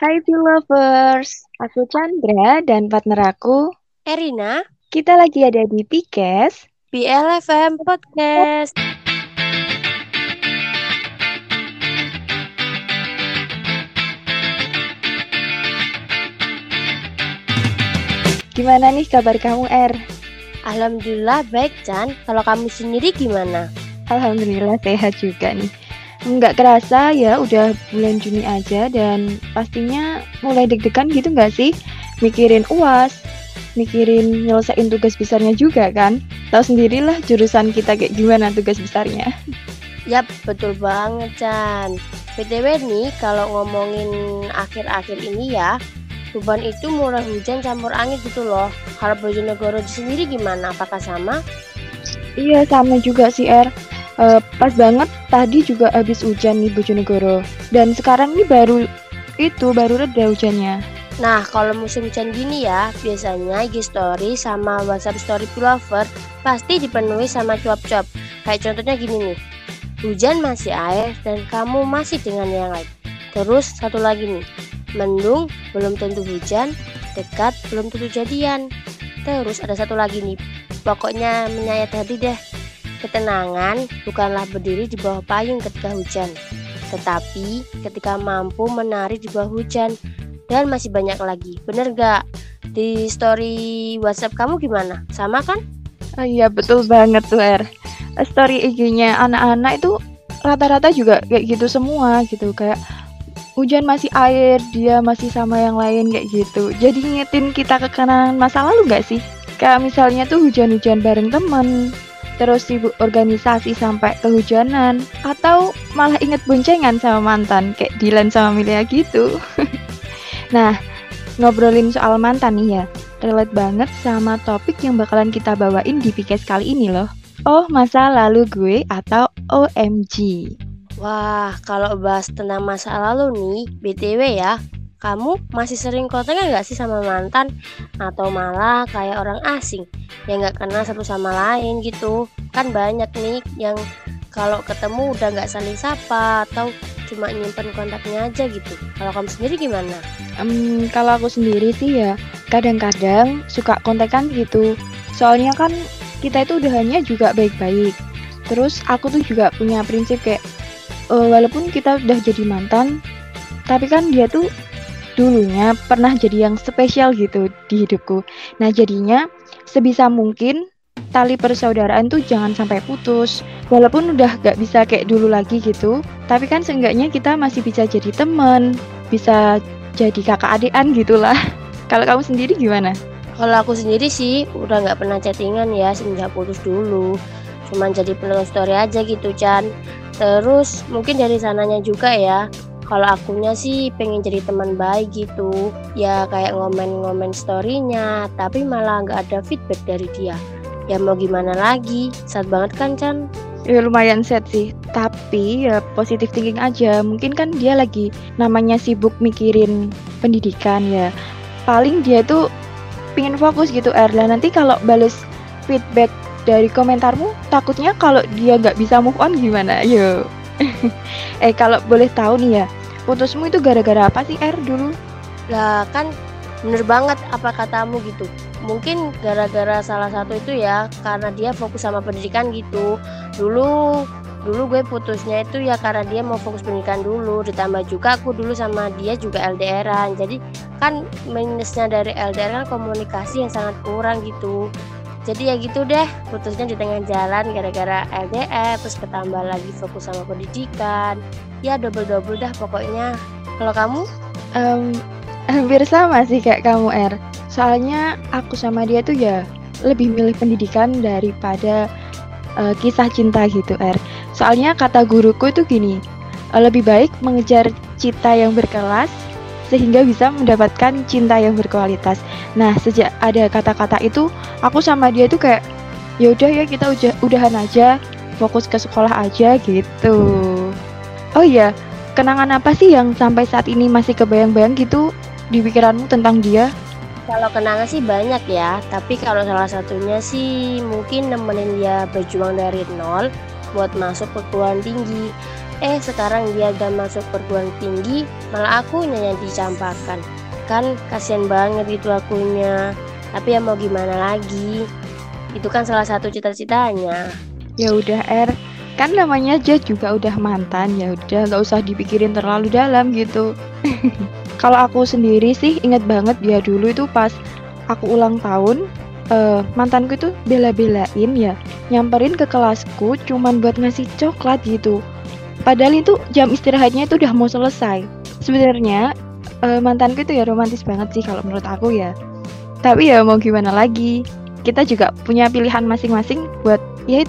Hai lovers, aku Chandra dan partner aku Erina. Kita lagi ada di Pikes BLFM Podcast. Gimana nih kabar kamu, Er? Alhamdulillah baik, Chan. Kalau kamu sendiri gimana? Alhamdulillah sehat juga nih. Nggak kerasa ya udah bulan Juni aja dan pastinya mulai deg-degan gitu nggak sih? Mikirin uas, mikirin nyelesain tugas besarnya juga kan? Tahu sendirilah jurusan kita kayak gimana tugas besarnya. Yap, betul banget Chan. BTW nih, kalau ngomongin akhir-akhir ini ya, Tuban itu mulai hujan campur angin gitu loh. Kalau Bojonegoro sendiri gimana? Apakah sama? Iya, sama juga sih, Er uh, pas banget tadi juga habis hujan nih Bojonegoro dan sekarang ini baru itu baru reda hujannya Nah, kalau musim hujan gini ya, biasanya IG story sama WhatsApp story pullover pasti dipenuhi sama cuap-cuap. Kayak contohnya gini nih. Hujan masih air dan kamu masih dengan yang lain. Terus satu lagi nih. Mendung belum tentu hujan, dekat belum tentu jadian. Terus ada satu lagi nih. Pokoknya menyayat hati deh. Ketenangan bukanlah berdiri di bawah payung ketika hujan, tetapi ketika mampu menari di bawah hujan dan masih banyak lagi. Bener gak? Di story WhatsApp kamu gimana? Sama kan? Oh, iya betul banget tuh Er. Story IG-nya anak-anak itu rata-rata juga kayak gitu semua gitu kayak hujan masih air, dia masih sama yang lain kayak gitu. Jadi ngingetin kita ke kanan masa lalu gak sih? Kayak misalnya tuh hujan-hujan bareng temen, terus sibuk organisasi sampai kehujanan atau malah inget boncengan sama mantan kayak Dilan sama Milia gitu. nah, ngobrolin soal mantan nih ya, relate banget sama topik yang bakalan kita bawain di PKS kali ini loh. Oh, masa lalu gue atau OMG. Wah, kalau bahas tentang masa lalu nih, BTW ya, kamu masih sering kontekan gak sih sama mantan? Atau malah kayak orang asing yang gak kenal satu sama lain gitu? Kan banyak nih yang kalau ketemu udah gak saling sapa atau cuma nyimpen kontaknya aja gitu. Kalau kamu sendiri gimana? Um, kalau aku sendiri sih ya kadang-kadang suka kontekan gitu. Soalnya kan kita itu udah hanya juga baik-baik. Terus aku tuh juga punya prinsip kayak uh, walaupun kita udah jadi mantan, tapi kan dia tuh dulunya pernah jadi yang spesial gitu di hidupku. Nah jadinya sebisa mungkin tali persaudaraan tuh jangan sampai putus. Walaupun udah gak bisa kayak dulu lagi gitu, tapi kan seenggaknya kita masih bisa jadi teman, bisa jadi kakak adean gitulah. Kalau kamu sendiri gimana? Kalau aku sendiri sih udah gak pernah chattingan ya semenjak putus dulu. Cuman jadi penonton story aja gitu Chan. Terus mungkin dari sananya juga ya kalau akunya sih pengen jadi teman baik gitu. Ya kayak ngomen-ngomen storynya tapi malah nggak ada feedback dari dia. Ya mau gimana lagi? Sad banget kan Chan? Ya lumayan set sih. Tapi ya positif thinking aja. Mungkin kan dia lagi namanya sibuk mikirin pendidikan ya. Paling dia tuh pingin fokus gitu Erla. Nanti kalau bales feedback dari komentarmu takutnya kalau dia nggak bisa move on gimana? Yo. Eh kalau boleh tahu nih ya putusmu itu gara-gara apa sih R dulu? Lah kan bener banget apa katamu gitu. Mungkin gara-gara salah satu itu ya karena dia fokus sama pendidikan gitu. Dulu dulu gue putusnya itu ya karena dia mau fokus pendidikan dulu. Ditambah juga aku dulu sama dia juga LDRan jadi kan minusnya dari LDR kan komunikasi yang sangat kurang gitu. Jadi ya gitu deh putusnya di tengah jalan gara-gara LDR terus ketambah lagi fokus sama pendidikan ya double double dah pokoknya kalau kamu um, hampir sama sih kayak kamu R soalnya aku sama dia tuh ya lebih milih pendidikan daripada uh, kisah cinta gitu R soalnya kata guruku itu gini uh, lebih baik mengejar cita yang berkelas sehingga bisa mendapatkan cinta yang berkualitas. Nah, sejak ada kata-kata itu, aku sama dia tuh kayak ya udah ya kita udah udahan aja, fokus ke sekolah aja gitu. Oh iya, kenangan apa sih yang sampai saat ini masih kebayang-bayang gitu di pikiranmu tentang dia? Kalau kenangan sih banyak ya, tapi kalau salah satunya sih mungkin nemenin dia berjuang dari nol buat masuk perguruan tinggi. Eh sekarang dia udah masuk perguruan tinggi, malah aku yang dicampakkan. Kan kasihan banget itu akunya. Tapi ya mau gimana lagi? Itu kan salah satu cita-citanya. Ya udah Er, kan namanya aja juga udah mantan ya udah nggak usah dipikirin terlalu dalam gitu. Kalau aku sendiri sih inget banget ya dulu itu pas aku ulang tahun uh, mantanku itu bela-belain ya nyamperin ke kelasku cuman buat ngasih coklat gitu. Padahal itu jam istirahatnya itu udah mau selesai. Sebenarnya uh, mantanku itu ya romantis banget sih kalau menurut aku ya. Tapi ya mau gimana lagi kita juga punya pilihan masing-masing buat ya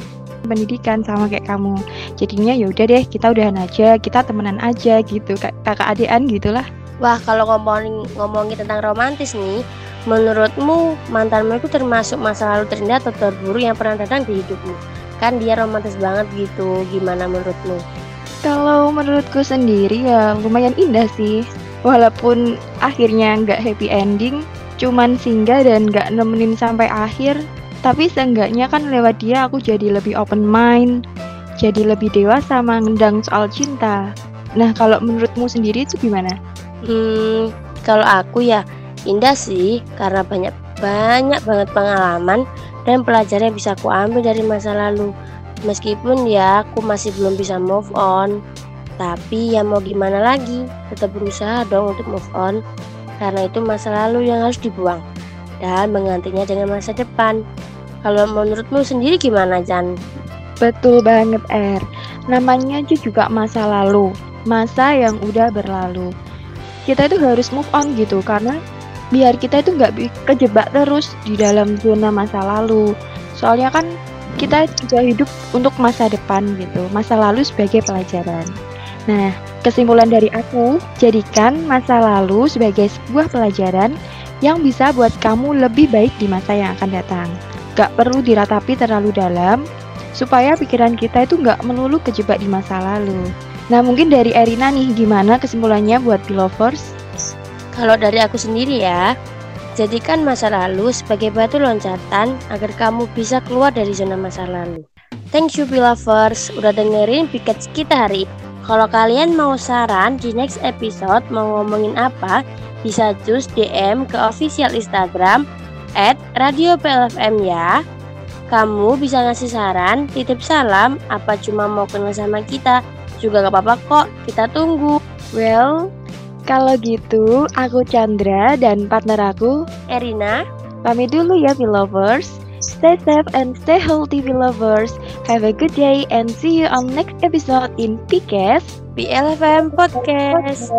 pendidikan sama kayak kamu jadinya ya udah deh kita udahan aja kita temenan aja gitu kakak adean gitulah wah kalau ngomongin ngomongin tentang romantis nih Menurutmu mantanmu itu termasuk masa lalu terindah atau terburuk yang pernah datang di hidupmu? Kan dia romantis banget gitu, gimana menurutmu? Kalau menurutku sendiri ya lumayan indah sih. Walaupun akhirnya nggak happy ending, cuman singgah dan nggak nemenin sampai akhir. Tapi seenggaknya kan lewat dia aku jadi lebih open mind, jadi lebih dewasa mengendang soal cinta. Nah kalau menurutmu sendiri itu gimana? Hmm, kalau aku ya Indah sih karena banyak banyak banget pengalaman dan pelajaran yang bisa aku ambil dari masa lalu. Meskipun ya aku masih belum bisa move on, tapi ya mau gimana lagi, tetap berusaha dong untuk move on karena itu masa lalu yang harus dibuang dan menggantinya dengan masa depan. Kalau menurutmu sendiri gimana, Jan? Betul banget, Er. Namanya juga masa lalu, masa yang udah berlalu. Kita itu harus move on gitu karena biar kita itu nggak kejebak terus di dalam zona masa lalu soalnya kan kita juga hidup untuk masa depan gitu masa lalu sebagai pelajaran nah kesimpulan dari aku jadikan masa lalu sebagai sebuah pelajaran yang bisa buat kamu lebih baik di masa yang akan datang gak perlu diratapi terlalu dalam supaya pikiran kita itu nggak melulu kejebak di masa lalu nah mungkin dari Erina nih gimana kesimpulannya buat lovers kalau dari aku sendiri ya, jadikan masa lalu sebagai batu loncatan agar kamu bisa keluar dari zona masa lalu. Thank you Belovers, udah dengerin Pikets kita hari ini. Kalau kalian mau saran di next episode mau ngomongin apa, bisa cus DM ke official Instagram at Radio PLFM ya. Kamu bisa ngasih saran, titip salam, apa cuma mau kenal sama kita, juga gak apa-apa kok, kita tunggu. Well, kalau gitu, aku Chandra dan partner aku Erina. Pamit dulu ya, lovers. Stay safe and stay healthy, lovers. Have a good day and see you on next episode in PKS PLFM Podcast.